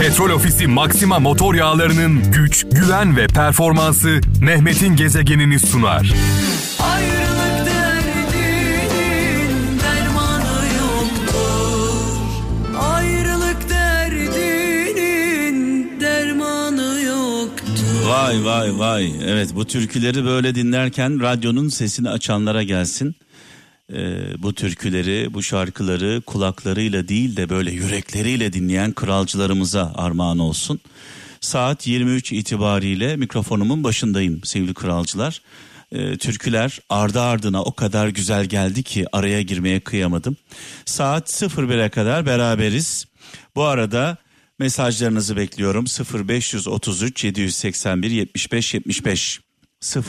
Petrol Ofisi Maxima motor yağlarının güç, güven ve performansı Mehmet'in gezegenini sunar. Ayrılık derdinin dermanı yoktur. Ayrılık derdinin dermanı yoktur. Vay vay vay. Evet bu türküleri böyle dinlerken radyonun sesini açanlara gelsin. Ee, bu türküleri, bu şarkıları kulaklarıyla değil de böyle yürekleriyle dinleyen kralcılarımıza armağan olsun. Saat 23 itibariyle mikrofonumun başındayım sevgili kralcılar. Ee, türküler ardı ardına o kadar güzel geldi ki araya girmeye kıyamadım. Saat 01'e kadar beraberiz. Bu arada mesajlarınızı bekliyorum 0533 781 75 75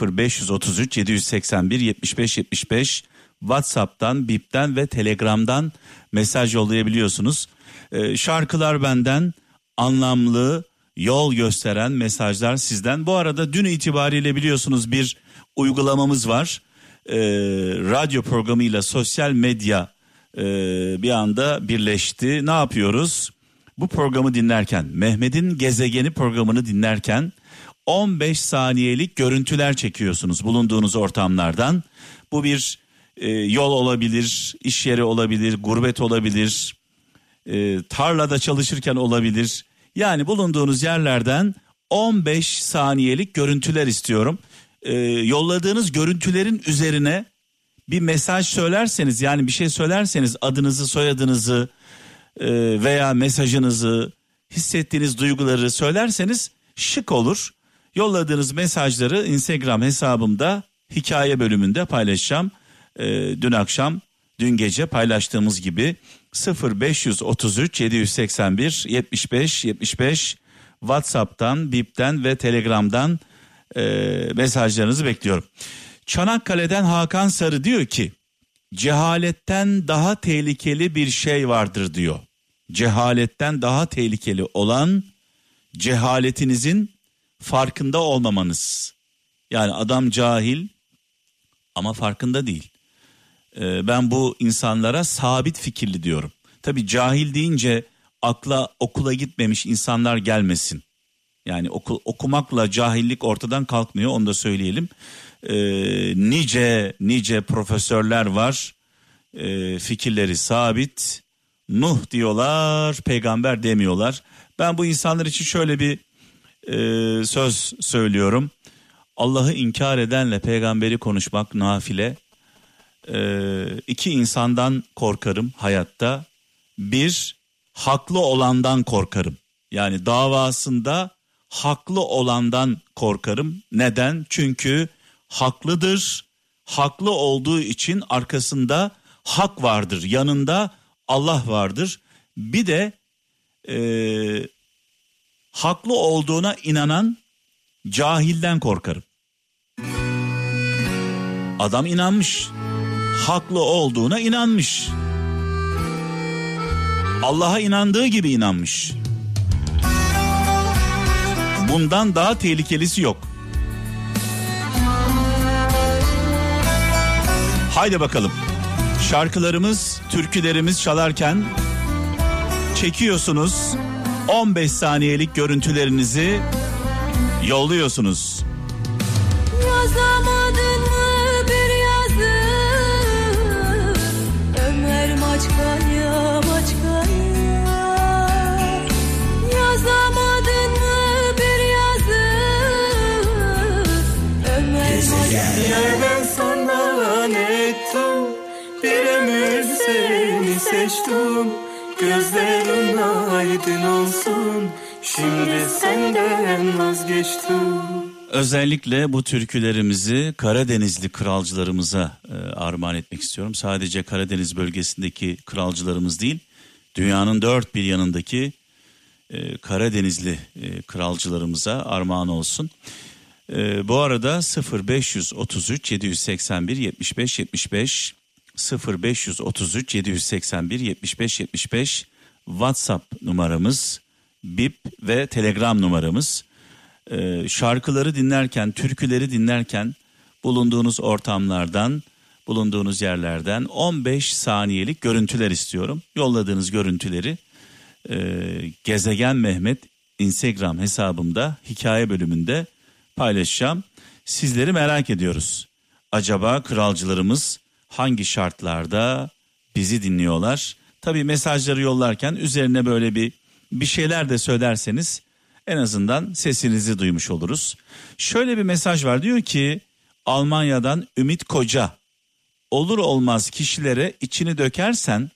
0533 781 75 75 WhatsApp'tan, Bip'ten ve Telegram'dan mesaj yollayabiliyorsunuz. Ee, şarkılar benden anlamlı, yol gösteren mesajlar sizden. Bu arada dün itibariyle biliyorsunuz bir uygulamamız var. Ee, radyo programıyla sosyal medya e, bir anda birleşti. Ne yapıyoruz? Bu programı dinlerken, Mehmet'in Gezegeni programını dinlerken 15 saniyelik görüntüler çekiyorsunuz bulunduğunuz ortamlardan. Bu bir e, yol olabilir, iş yeri olabilir, gurbet olabilir, e, tarlada çalışırken olabilir. Yani bulunduğunuz yerlerden 15 saniyelik görüntüler istiyorum. E, yolladığınız görüntülerin üzerine bir mesaj söylerseniz yani bir şey söylerseniz adınızı soyadınızı e, veya mesajınızı hissettiğiniz duyguları söylerseniz şık olur. Yolladığınız mesajları Instagram hesabımda hikaye bölümünde paylaşacağım. E, dün akşam dün gece paylaştığımız gibi 0533 781 75 75 WhatsApp'tan, Bip'ten ve Telegram'dan e, mesajlarınızı bekliyorum. Çanakkale'den Hakan Sarı diyor ki cehaletten daha tehlikeli bir şey vardır diyor. Cehaletten daha tehlikeli olan cehaletinizin farkında olmamanız. Yani adam cahil ama farkında değil. Ee, ben bu insanlara sabit fikirli diyorum. Tabi cahil deyince akla okula gitmemiş insanlar gelmesin. Yani oku, okumakla cahillik ortadan kalkmıyor onu da söyleyelim. Ee, nice nice profesörler var ee, fikirleri sabit. Nuh diyorlar peygamber demiyorlar. Ben bu insanlar için şöyle bir e, söz söylüyorum. Allah'ı inkar edenle peygamberi konuşmak nafile. Ee, iki insandan korkarım hayatta. Bir, haklı olandan korkarım. Yani davasında haklı olandan korkarım. Neden? Çünkü haklıdır. Haklı olduğu için arkasında hak vardır. Yanında Allah vardır. Bir de e, haklı olduğuna inanan cahilden korkarım. Adam inanmış. Haklı olduğuna inanmış. Allah'a inandığı gibi inanmış. Bundan daha tehlikelisi yok. Haydi bakalım. Şarkılarımız, türkülerimiz çalarken çekiyorsunuz. 15 saniyelik görüntülerinizi yolluyorsunuz. Yazamadın seçtim Gözlerin aydın olsun Şimdi senden vazgeçtim Özellikle bu türkülerimizi Karadenizli kralcılarımıza e, armağan etmek istiyorum. Sadece Karadeniz bölgesindeki kralcılarımız değil, dünyanın dört bir yanındaki e, Karadenizli e, kralcılarımıza armağan olsun. E, bu arada 0533 781 75 75 0533 781 75 75 WhatsApp numaramız, Bip ve Telegram numaramız. Ee, şarkıları dinlerken, türküleri dinlerken bulunduğunuz ortamlardan, bulunduğunuz yerlerden 15 saniyelik görüntüler istiyorum. Yolladığınız görüntüleri Ee, Gezegen Mehmet Instagram hesabımda hikaye bölümünde paylaşacağım. Sizleri merak ediyoruz. Acaba kralcılarımız hangi şartlarda bizi dinliyorlar? Tabii mesajları yollarken üzerine böyle bir bir şeyler de söylerseniz en azından sesinizi duymuş oluruz. Şöyle bir mesaj var diyor ki Almanya'dan Ümit Koca olur olmaz kişilere içini dökersen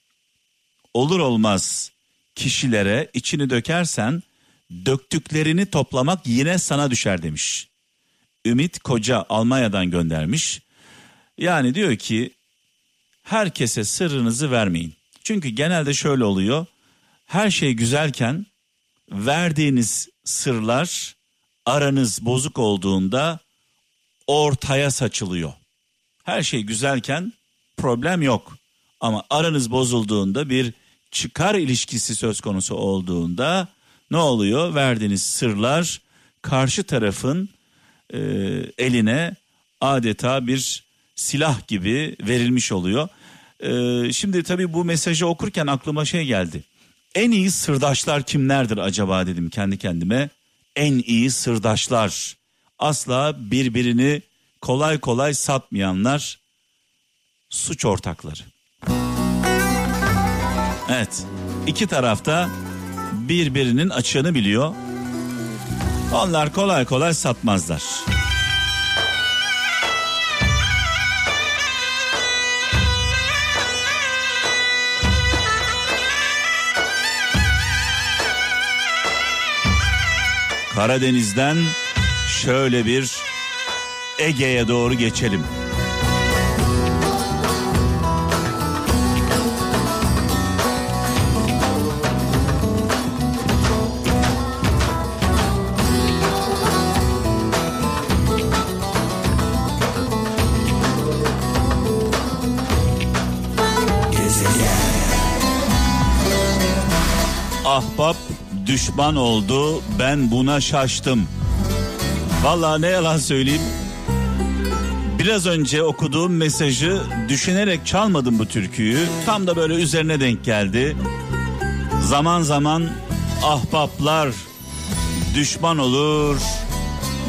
olur olmaz kişilere içini dökersen döktüklerini toplamak yine sana düşer demiş. Ümit Koca Almanya'dan göndermiş. Yani diyor ki herkese sırrınızı vermeyin. Çünkü genelde şöyle oluyor. Her şey güzelken verdiğiniz sırlar aranız bozuk olduğunda ortaya saçılıyor. Her şey güzelken problem yok. Ama aranız bozulduğunda bir çıkar ilişkisi söz konusu olduğunda ne oluyor? Verdiğiniz sırlar karşı tarafın e, eline adeta bir silah gibi verilmiş oluyor. E, şimdi tabii bu mesajı okurken aklıma şey geldi. En iyi sırdaşlar kimlerdir acaba dedim kendi kendime. En iyi sırdaşlar. Asla birbirini kolay kolay satmayanlar suç ortakları. Evet. iki tarafta birbirinin açığını biliyor. Onlar kolay kolay satmazlar. Karadeniz'den şöyle bir Ege'ye doğru geçelim. Ahbap düşman oldu ben buna şaştım. Vallahi ne yalan söyleyeyim. Biraz önce okuduğum mesajı düşünerek çalmadım bu türküyü. Tam da böyle üzerine denk geldi. Zaman zaman ahbaplar düşman olur.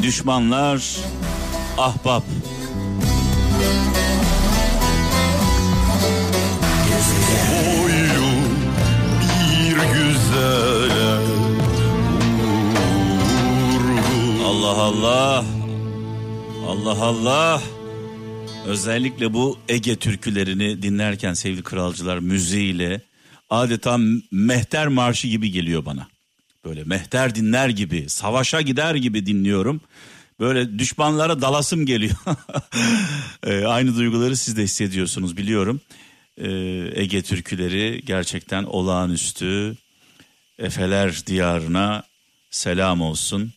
Düşmanlar ahbap. Allah Allah. Allah Allah. Özellikle bu Ege türkülerini dinlerken sevgili kralcılar müziğiyle adeta mehter marşı gibi geliyor bana. Böyle mehter dinler gibi, savaşa gider gibi dinliyorum. Böyle düşmanlara dalasım geliyor. Ee, Aynı duyguları siz de hissediyorsunuz biliyorum. Ee, Ege türküleri gerçekten olağanüstü. Efeler diyarına selam olsun.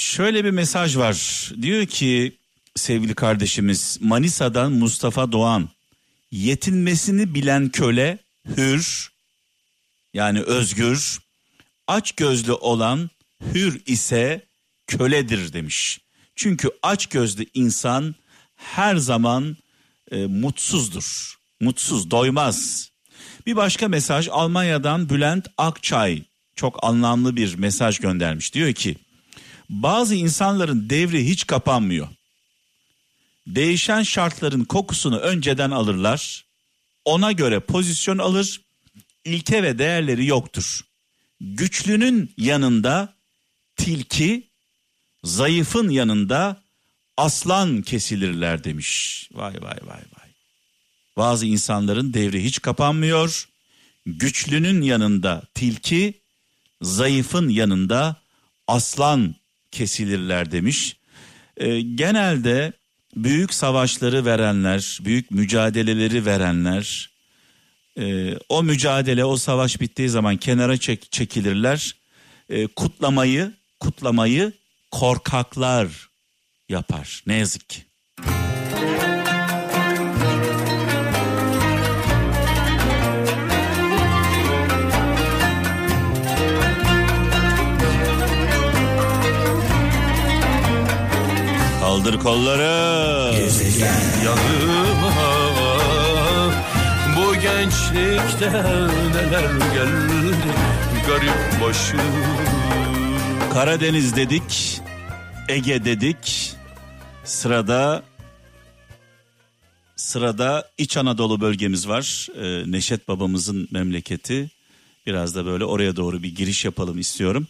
Şöyle bir mesaj var. Diyor ki sevgili kardeşimiz Manisa'dan Mustafa Doğan. Yetinmesini bilen köle hür yani özgür. Aç gözlü olan hür ise köledir demiş. Çünkü aç gözlü insan her zaman e, mutsuzdur. Mutsuz, doymaz. Bir başka mesaj Almanya'dan Bülent Akçay çok anlamlı bir mesaj göndermiş. Diyor ki bazı insanların devri hiç kapanmıyor. Değişen şartların kokusunu önceden alırlar. Ona göre pozisyon alır. İlke ve değerleri yoktur. Güçlünün yanında tilki, zayıfın yanında aslan kesilirler demiş. Vay vay vay vay. Bazı insanların devri hiç kapanmıyor. Güçlünün yanında tilki, zayıfın yanında aslan kesilirler demiş. Ee, genelde büyük savaşları verenler, büyük mücadeleleri verenler, e, o mücadele, o savaş bittiği zaman kenara çek, çekilirler. E, kutlamayı, kutlamayı korkaklar yapar. Ne yazık ki. Kaldır kolları. Yanıma bu gençlikte neler geldi garip başım Karadeniz dedik, Ege dedik. Sırada sırada İç Anadolu bölgemiz var. Ee, Neşet babamızın memleketi. Biraz da böyle oraya doğru bir giriş yapalım istiyorum.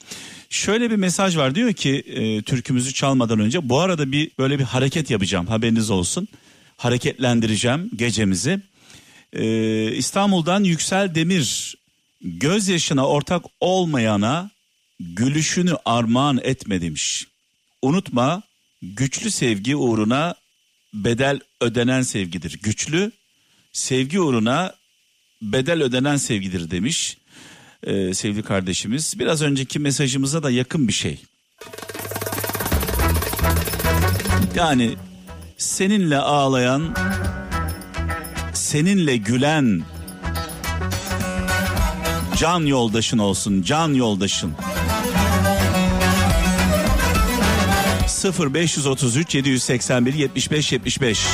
Şöyle bir mesaj var diyor ki e, türkümüzü çalmadan önce bu arada bir böyle bir hareket yapacağım haberiniz olsun. Hareketlendireceğim gecemizi. Ee, İstanbul'dan Yüksel Demir gözyaşına ortak olmayana gülüşünü armağan etme demiş. Unutma güçlü sevgi uğruna bedel ödenen sevgidir. Güçlü sevgi uğruna bedel ödenen sevgidir demiş ee, sevgili kardeşimiz. Biraz önceki mesajımıza da yakın bir şey. Yani seninle ağlayan, seninle gülen can yoldaşın olsun, can yoldaşın. 0533 781 75 75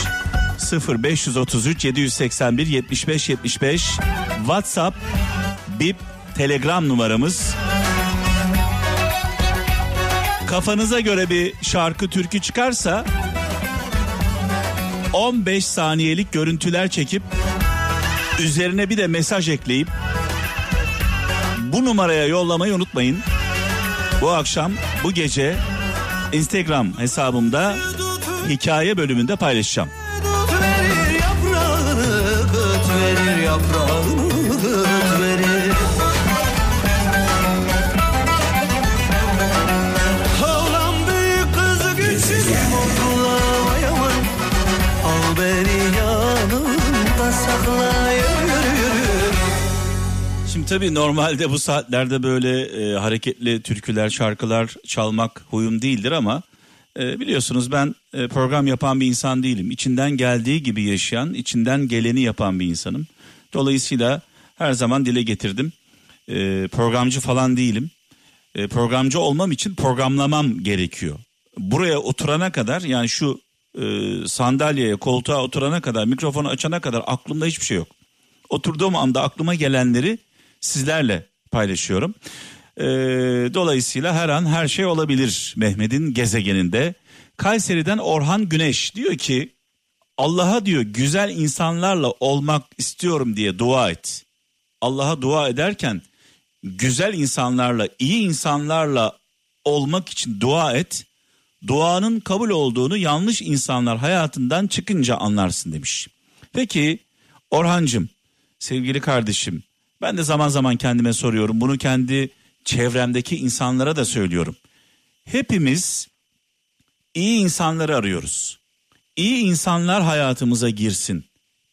0533 781 75 75 WhatsApp Bip Telegram numaramız. Kafanıza göre bir şarkı türkü çıkarsa 15 saniyelik görüntüler çekip üzerine bir de mesaj ekleyip bu numaraya yollamayı unutmayın. Bu akşam bu gece Instagram hesabımda hikaye bölümünde paylaşacağım. Öt verir yaprağını öt verir yaprağını tabii normalde bu saatlerde böyle e, hareketli türküler, şarkılar çalmak huyum değildir ama e, biliyorsunuz ben e, program yapan bir insan değilim. İçinden geldiği gibi yaşayan, içinden geleni yapan bir insanım. Dolayısıyla her zaman dile getirdim. E, programcı falan değilim. E, programcı olmam için programlamam gerekiyor. Buraya oturana kadar yani şu e, sandalyeye, koltuğa oturana kadar, mikrofonu açana kadar aklımda hiçbir şey yok. Oturduğum anda aklıma gelenleri sizlerle paylaşıyorum. Ee, dolayısıyla her an her şey olabilir Mehmet'in gezegeninde. Kayseri'den Orhan Güneş diyor ki Allah'a diyor güzel insanlarla olmak istiyorum diye dua et. Allah'a dua ederken güzel insanlarla, iyi insanlarla olmak için dua et. Duanın kabul olduğunu yanlış insanlar hayatından çıkınca anlarsın demiş. Peki Orhancım, sevgili kardeşim, ben de zaman zaman kendime soruyorum. Bunu kendi çevremdeki insanlara da söylüyorum. Hepimiz iyi insanları arıyoruz. İyi insanlar hayatımıza girsin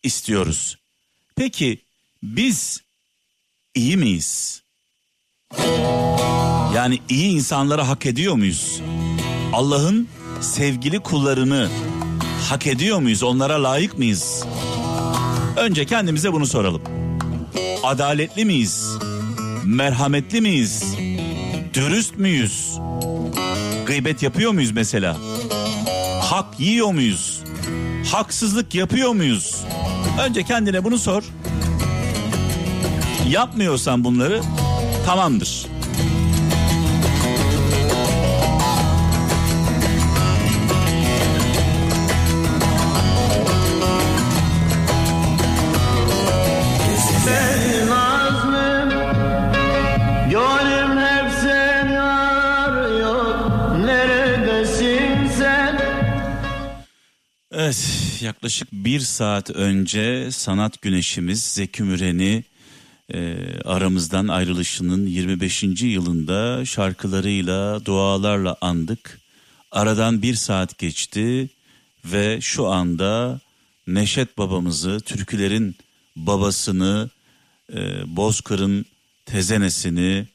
istiyoruz. Peki biz iyi miyiz? Yani iyi insanları hak ediyor muyuz? Allah'ın sevgili kullarını hak ediyor muyuz? Onlara layık mıyız? Önce kendimize bunu soralım. Adaletli miyiz? Merhametli miyiz? Dürüst müyüz? Gıybet yapıyor muyuz mesela? Hak yiyor muyuz? Haksızlık yapıyor muyuz? Önce kendine bunu sor. Yapmıyorsan bunları tamamdır. Evet yaklaşık bir saat önce sanat güneşimiz Zeki Müren'i e, aramızdan ayrılışının 25. yılında şarkılarıyla dualarla andık. Aradan bir saat geçti ve şu anda Neşet babamızı, türkülerin babasını, e, Bozkır'ın tezenesini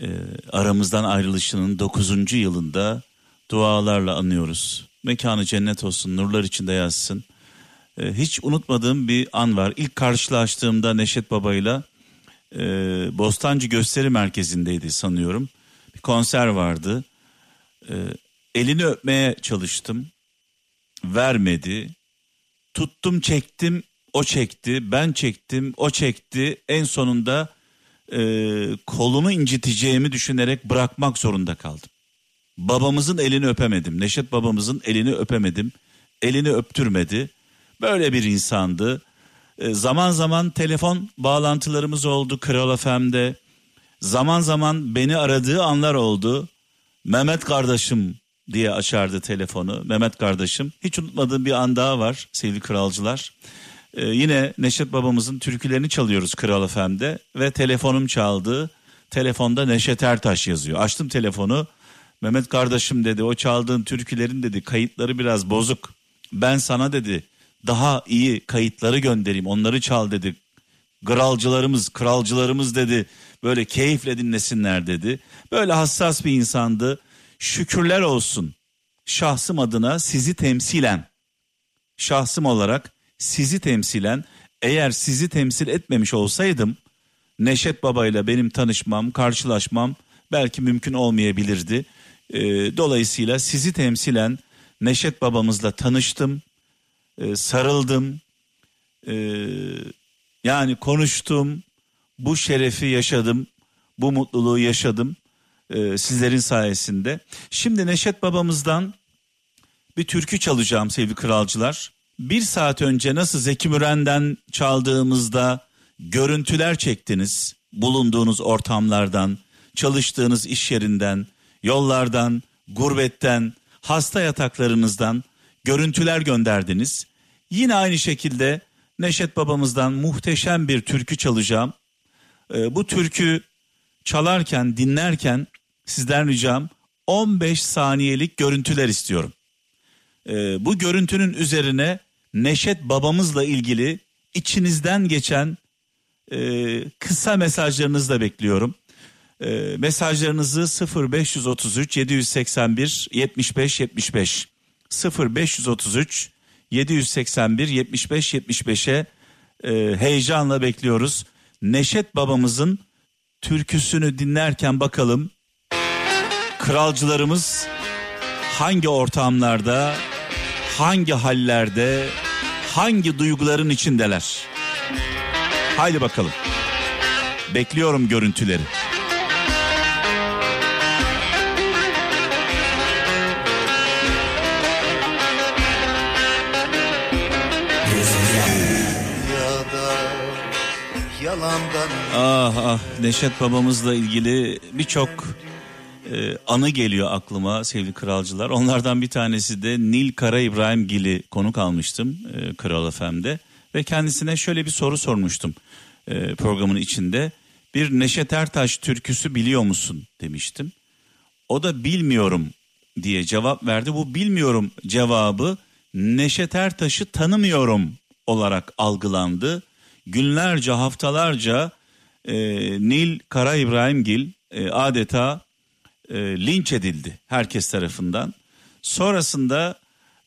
e, aramızdan ayrılışının 9. yılında dualarla anıyoruz. Mekanı cennet olsun, nurlar içinde yazsın. E, hiç unutmadığım bir an var. İlk karşılaştığımda Neşet Baba'yla e, Bostancı Gösteri Merkezi'ndeydi sanıyorum. Bir konser vardı. E, elini öpmeye çalıştım. Vermedi. Tuttum çektim o çekti. Ben çektim o çekti. En sonunda e, kolumu inciteceğimi düşünerek bırakmak zorunda kaldım. Babamızın elini öpemedim. Neşet babamızın elini öpemedim. Elini öptürmedi. Böyle bir insandı. E, zaman zaman telefon bağlantılarımız oldu Kral FM'de. Zaman zaman beni aradığı anlar oldu. Mehmet kardeşim diye açardı telefonu. Mehmet kardeşim. Hiç unutmadığım bir an daha var sevgili kralcılar. Ee, yine Neşet babamızın türkülerini çalıyoruz Kral FM'de ve telefonum çaldı. Telefonda Neşet Ertaş yazıyor. Açtım telefonu. Mehmet kardeşim dedi o çaldığın türkülerin dedi kayıtları biraz bozuk. Ben sana dedi daha iyi kayıtları göndereyim onları çal dedi. Kralcılarımız, kralcılarımız dedi böyle keyifle dinlesinler dedi. Böyle hassas bir insandı. Şükürler olsun şahsım adına sizi temsilen şahsım olarak sizi temsilen eğer sizi temsil etmemiş olsaydım Neşet Baba ile benim tanışmam, karşılaşmam belki mümkün olmayabilirdi. Ee, dolayısıyla sizi temsilen Neşet babamızla tanıştım, e, sarıldım, e, yani konuştum, bu şerefi yaşadım, bu mutluluğu yaşadım e, sizlerin sayesinde. Şimdi Neşet babamızdan bir türkü çalacağım sevgili kralcılar. Bir saat önce nasıl Zeki Müren'den çaldığımızda görüntüler çektiniz. Bulunduğunuz ortamlardan, çalıştığınız iş yerinden, yollardan, gurbetten, hasta yataklarınızdan görüntüler gönderdiniz. Yine aynı şekilde Neşet babamızdan muhteşem bir türkü çalacağım. Ee, bu türkü çalarken, dinlerken sizden ricam 15 saniyelik görüntüler istiyorum. Ee, bu görüntünün üzerine Neşet babamızla ilgili içinizden geçen e, kısa mesajlarınızı da bekliyorum. E, mesajlarınızı 0533 781 75 75 0533 781 75 75'e e, heyecanla bekliyoruz. Neşet babamızın türküsünü dinlerken bakalım kralcılarımız hangi ortamlarda, hangi hallerde, hangi duyguların içindeler? Haydi bakalım. Bekliyorum görüntüleri. Yalandan Ah ah Neşet babamızla ilgili birçok e, anı geliyor aklıma sevgili kralcılar. Onlardan bir tanesi de Nil Kara İbrahim Gil'i konuk almıştım e, Kral FM'de. Ve kendisine şöyle bir soru sormuştum e, programın içinde. Bir Neşet Ertaş türküsü biliyor musun demiştim. O da bilmiyorum diye cevap verdi. Bu bilmiyorum cevabı Neşet Ertaş'ı tanımıyorum olarak algılandı. Günlerce haftalarca e, Nil Kara İbrahimgil e, adeta e, linç edildi herkes tarafından. Sonrasında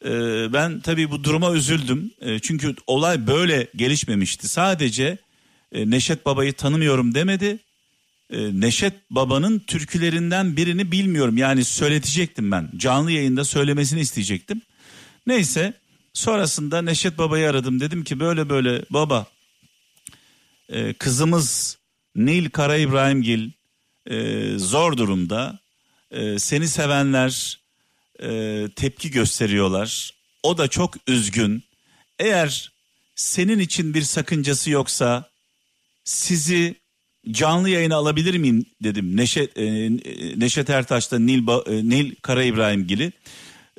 e, ben tabii bu duruma üzüldüm. E, çünkü olay böyle gelişmemişti. Sadece e, Neşet Baba'yı tanımıyorum demedi. E, Neşet Baba'nın türkülerinden birini bilmiyorum. Yani söyletecektim ben. Canlı yayında söylemesini isteyecektim. Neyse sonrasında Neşet Baba'yı aradım. Dedim ki böyle böyle baba e, kızımız Nil Kara İbrahimgil e, zor durumda. E, seni sevenler e, tepki gösteriyorlar. O da çok üzgün. Eğer senin için bir sakıncası yoksa sizi canlı yayına alabilir miyim dedim. Neşet, e, Neşet Ertaş'ta Nil, Ba- e, Nil Kara İbrahimgil'i.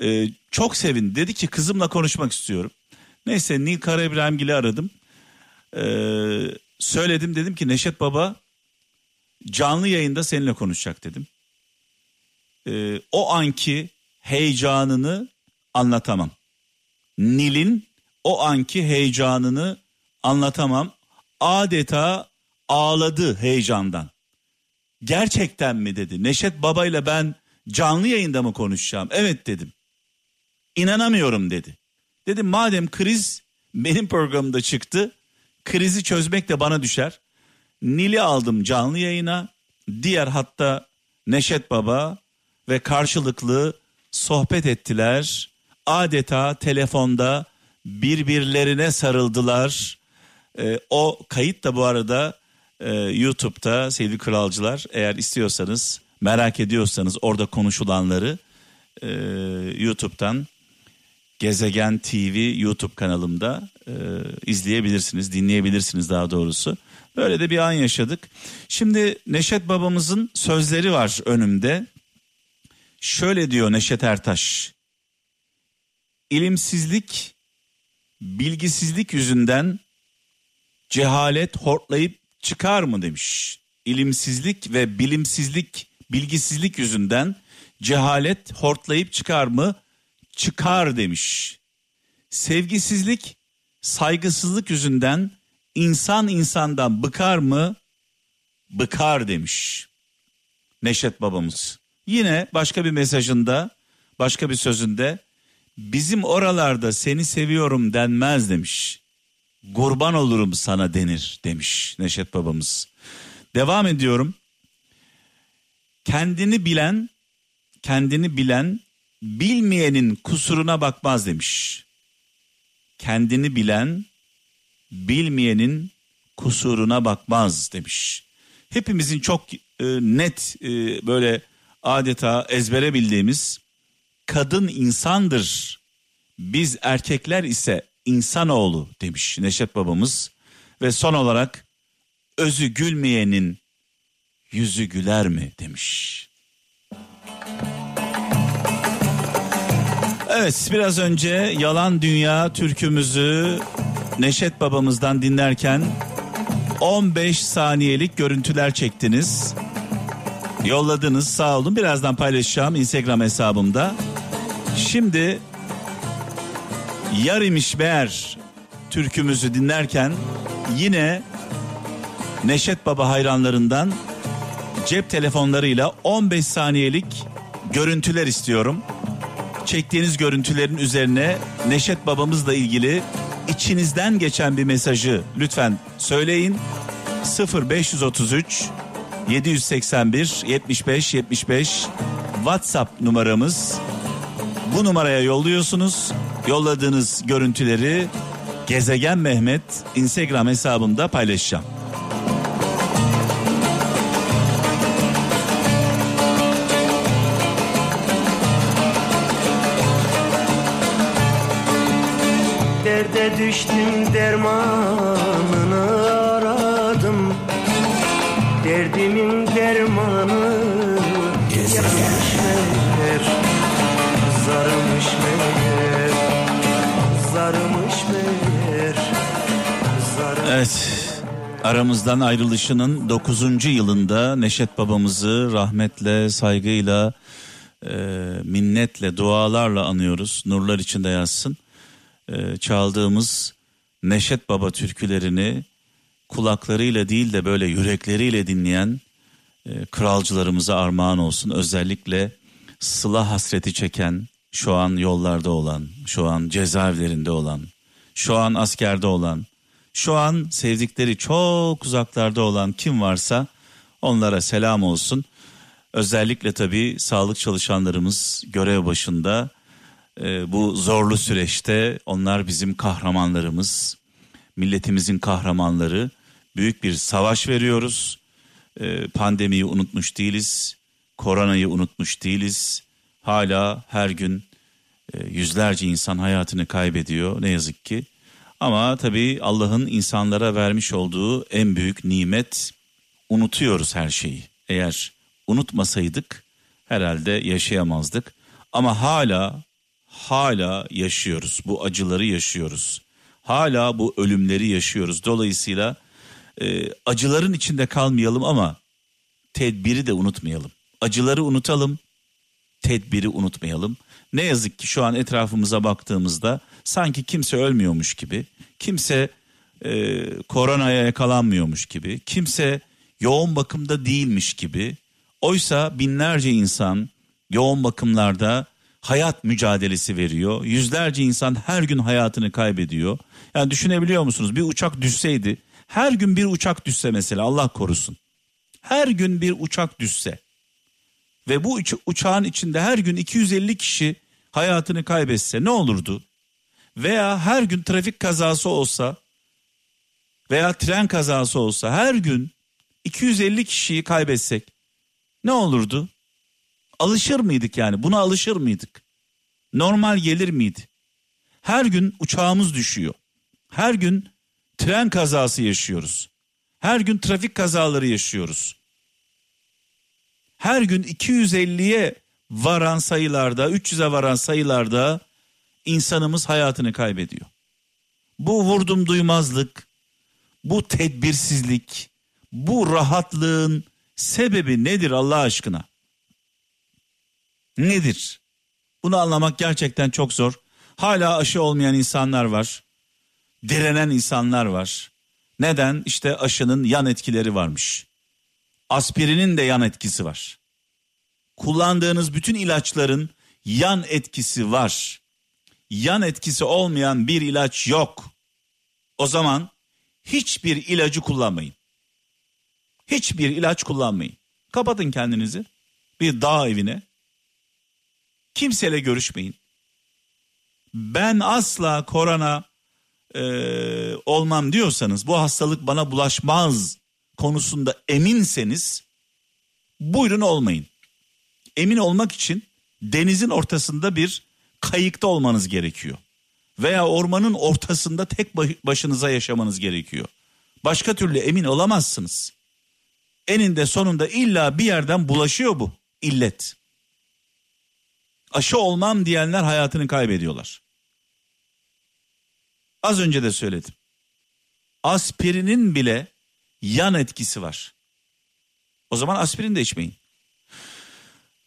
E, çok sevin. Dedi ki kızımla konuşmak istiyorum. Neyse Nil Kara İbrahimgil'i aradım. E, söyledim dedim ki Neşet Baba canlı yayında seninle konuşacak dedim. E, o anki heyecanını anlatamam. Nil'in o anki heyecanını anlatamam. Adeta ağladı heyecandan. Gerçekten mi dedi. Neşet Baba ile ben canlı yayında mı konuşacağım? Evet dedim. İnanamıyorum dedi. Dedim madem kriz benim programımda çıktı. Krizi çözmek de bana düşer. Nil'i aldım canlı yayına. Diğer hatta Neşet Baba ve karşılıklı sohbet ettiler. Adeta telefonda birbirlerine sarıldılar. Ee, o kayıt da bu arada Ee, YouTube'da sevgili kralcılar eğer istiyorsanız merak ediyorsanız orada konuşulanları e, YouTube'dan Gezegen TV YouTube kanalımda e, izleyebilirsiniz, dinleyebilirsiniz daha doğrusu. Böyle de bir an yaşadık. Şimdi Neşet babamızın sözleri var önümde. Şöyle diyor Neşet Ertaş. İlimsizlik, bilgisizlik yüzünden cehalet hortlayıp çıkar mı demiş. İlimsizlik ve bilimsizlik, bilgisizlik yüzünden cehalet hortlayıp çıkar mı? Çıkar demiş. Sevgisizlik, saygısızlık yüzünden insan insandan bıkar mı? Bıkar demiş. Neşet babamız. Yine başka bir mesajında, başka bir sözünde bizim oralarda seni seviyorum denmez demiş. Kurban olurum sana denir demiş Neşet babamız. Devam ediyorum. Kendini bilen, kendini bilen bilmeyenin kusuruna bakmaz demiş. Kendini bilen bilmeyenin kusuruna bakmaz demiş. Hepimizin çok e, net e, böyle adeta ezbere bildiğimiz kadın insandır. Biz erkekler ise insanoğlu demiş Neşet babamız. Ve son olarak özü gülmeyenin yüzü güler mi demiş. Evet biraz önce Yalan Dünya türkümüzü Neşet babamızdan dinlerken 15 saniyelik görüntüler çektiniz. Yolladınız sağ olun birazdan paylaşacağım Instagram hesabımda. Şimdi Yar imiş meğer türkümüzü dinlerken yine Neşet Baba hayranlarından cep telefonlarıyla 15 saniyelik görüntüler istiyorum. Çektiğiniz görüntülerin üzerine Neşet babamızla ilgili içinizden geçen bir mesajı lütfen söyleyin. 0533 781 75 75 WhatsApp numaramız. Bu numaraya yolluyorsunuz. Yolladığınız görüntüleri Gezegen Mehmet Instagram hesabımda paylaşacağım. Derde düştüm dermanını aradım Derdimin dermanı Yazmış meğer Zarımış meğer Zarımış meğer Zarımış Evet aramızdan ayrılışının 9. yılında Neşet babamızı rahmetle, saygıyla, e, minnetle, dualarla anıyoruz. Nurlar içinde yazsın. E, çaldığımız Neşet Baba türkülerini kulaklarıyla değil de böyle yürekleriyle dinleyen e, kralcılarımıza armağan olsun. Özellikle sıla hasreti çeken, şu an yollarda olan, şu an cezaevlerinde olan, şu an askerde olan, şu an sevdikleri çok uzaklarda olan kim varsa onlara selam olsun. Özellikle tabii sağlık çalışanlarımız görev başında e, bu zorlu süreçte onlar bizim kahramanlarımız, milletimizin kahramanları. Büyük bir savaş veriyoruz. E, pandemiyi unutmuş değiliz, koronayı unutmuş değiliz. Hala her gün e, yüzlerce insan hayatını kaybediyor ne yazık ki. Ama tabii Allah'ın insanlara vermiş olduğu en büyük nimet unutuyoruz her şeyi. Eğer unutmasaydık herhalde yaşayamazdık. Ama hala hala yaşıyoruz. Bu acıları yaşıyoruz. Hala bu ölümleri yaşıyoruz. Dolayısıyla e, acıların içinde kalmayalım ama tedbiri de unutmayalım. Acıları unutalım, tedbiri unutmayalım. Ne yazık ki şu an etrafımıza baktığımızda sanki kimse ölmüyormuş gibi, kimse e, koronaya yakalanmıyormuş gibi, kimse yoğun bakımda değilmiş gibi. Oysa binlerce insan yoğun bakımlarda hayat mücadelesi veriyor. Yüzlerce insan her gün hayatını kaybediyor. Yani düşünebiliyor musunuz? Bir uçak düşseydi, her gün bir uçak düşse mesela Allah korusun. Her gün bir uçak düşse ve bu uç- uçağın içinde her gün 250 kişi hayatını kaybetse ne olurdu? Veya her gün trafik kazası olsa veya tren kazası olsa her gün 250 kişiyi kaybetsek ne olurdu? Alışır mıydık yani? Buna alışır mıydık? Normal gelir miydi? Her gün uçağımız düşüyor. Her gün tren kazası yaşıyoruz. Her gün trafik kazaları yaşıyoruz. Her gün 250'ye varan sayılarda, 300'e varan sayılarda insanımız hayatını kaybediyor. Bu vurdum duymazlık, bu tedbirsizlik, bu rahatlığın sebebi nedir Allah aşkına? Nedir? Bunu anlamak gerçekten çok zor. Hala aşı olmayan insanlar var. Direnen insanlar var. Neden? İşte aşının yan etkileri varmış. Aspirinin de yan etkisi var. Kullandığınız bütün ilaçların yan etkisi var. Yan etkisi olmayan bir ilaç yok. O zaman hiçbir ilacı kullanmayın. Hiçbir ilaç kullanmayın. Kapatın kendinizi bir dağ evine. Kimseyle görüşmeyin. Ben asla korona e, olmam diyorsanız bu hastalık bana bulaşmaz konusunda eminseniz buyurun olmayın. Emin olmak için denizin ortasında bir kayıkta olmanız gerekiyor. Veya ormanın ortasında tek başınıza yaşamanız gerekiyor. Başka türlü emin olamazsınız. Eninde sonunda illa bir yerden bulaşıyor bu illet. Aşı olmam diyenler hayatını kaybediyorlar. Az önce de söyledim. Aspirinin bile yan etkisi var. O zaman aspirin de içmeyin.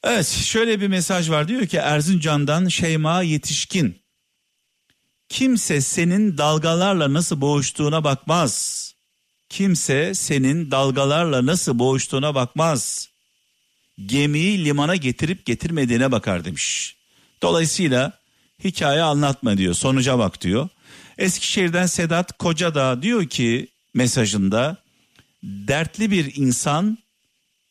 Evet şöyle bir mesaj var diyor ki Erzincan'dan Şeyma Yetişkin. Kimse senin dalgalarla nasıl boğuştuğuna bakmaz. Kimse senin dalgalarla nasıl boğuştuğuna bakmaz. Gemiyi limana getirip getirmediğine bakar demiş. Dolayısıyla hikaye anlatma diyor sonuca bak diyor. Eskişehir'den Sedat Kocadağ diyor ki mesajında dertli bir insan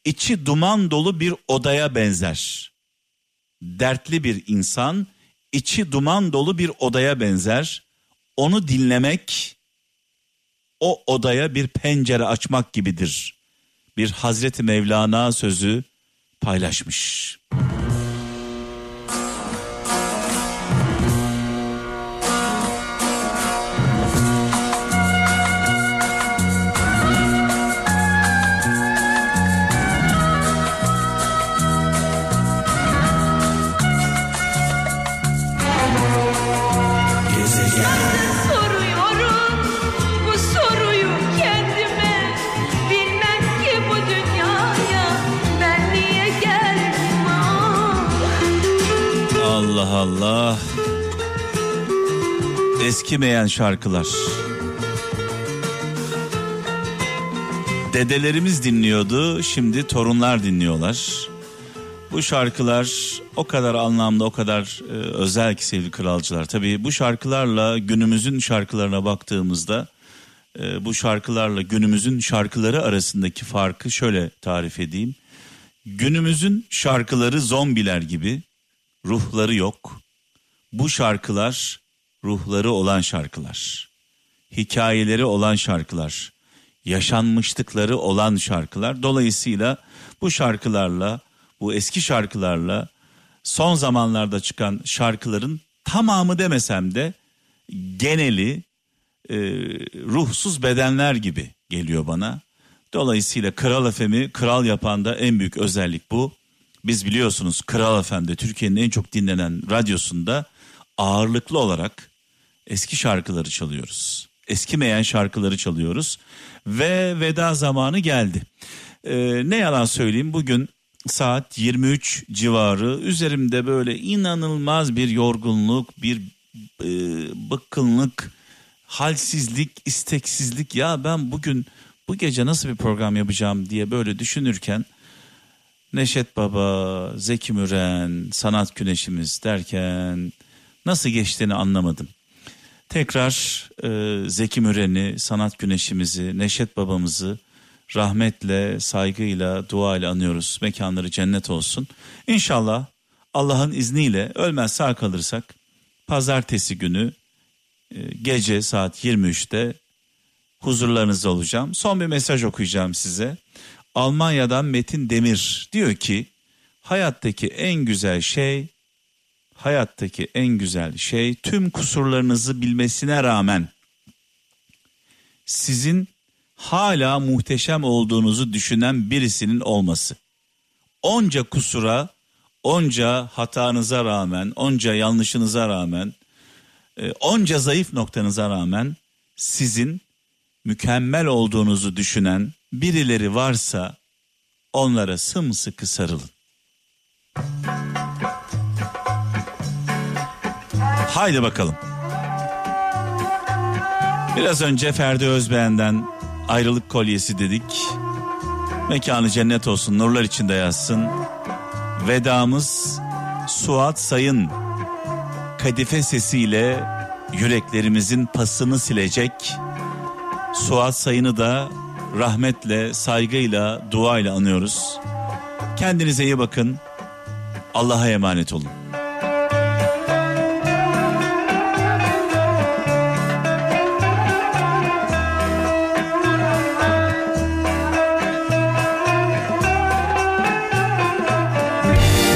içi duman dolu bir odaya benzer. Dertli bir insan içi duman dolu bir odaya benzer. Onu dinlemek o odaya bir pencere açmak gibidir. Bir Hazreti Mevlana sözü paylaşmış. Allah. Eskimeyen şarkılar. Dedelerimiz dinliyordu, şimdi torunlar dinliyorlar. Bu şarkılar o kadar anlamlı, o kadar e, özel ki sevgili kralcılar. Tabii bu şarkılarla günümüzün şarkılarına baktığımızda e, bu şarkılarla günümüzün şarkıları arasındaki farkı şöyle tarif edeyim. Günümüzün şarkıları zombiler gibi, ruhları yok. Bu şarkılar ruhları olan şarkılar. Hikayeleri olan şarkılar. Yaşanmışlıkları olan şarkılar. Dolayısıyla bu şarkılarla, bu eski şarkılarla son zamanlarda çıkan şarkıların tamamı demesem de geneli e, ruhsuz bedenler gibi geliyor bana. Dolayısıyla Kral FM'i kral yapan da en büyük özellik bu. Biz biliyorsunuz Kral FM'de Türkiye'nin en çok dinlenen radyosunda ağırlıklı olarak eski şarkıları çalıyoruz. Eskimeyen şarkıları çalıyoruz ve veda zamanı geldi. Ee, ne yalan söyleyeyim bugün saat 23 civarı üzerimde böyle inanılmaz bir yorgunluk, bir e, bıkkınlık, halsizlik, isteksizlik ya ben bugün bu gece nasıl bir program yapacağım diye böyle düşünürken Neşet Baba, Zeki Müren, Sanat Güneşimiz derken nasıl geçtiğini anlamadım. Tekrar e, Zeki Müren'i, Sanat Güneşimizi, Neşet Babamızı rahmetle, saygıyla, duayla anıyoruz. Mekanları cennet olsun. İnşallah Allah'ın izniyle ölmez sağ kalırsak pazartesi günü e, gece saat 23'te huzurlarınızda olacağım. Son bir mesaj okuyacağım size. Almanya'dan Metin Demir diyor ki hayattaki en güzel şey hayattaki en güzel şey tüm kusurlarınızı bilmesine rağmen sizin hala muhteşem olduğunuzu düşünen birisinin olması. Onca kusura, onca hatanıza rağmen, onca yanlışınıza rağmen, e, onca zayıf noktanıza rağmen sizin mükemmel olduğunuzu düşünen birileri varsa onlara sımsıkı sarılın. Haydi bakalım. Biraz önce Ferdi Özbeğen'den ayrılık kolyesi dedik. Mekanı cennet olsun, nurlar içinde yazsın. Vedamız Suat Sayın kadife sesiyle yüreklerimizin pasını silecek. Suat Sayın'ı da rahmetle, saygıyla, duayla anıyoruz. Kendinize iyi bakın. Allah'a emanet olun.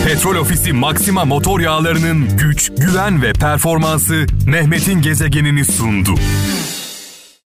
Petrol Ofisi Maxima motor yağlarının güç, güven ve performansı Mehmet'in gezegenini sundu.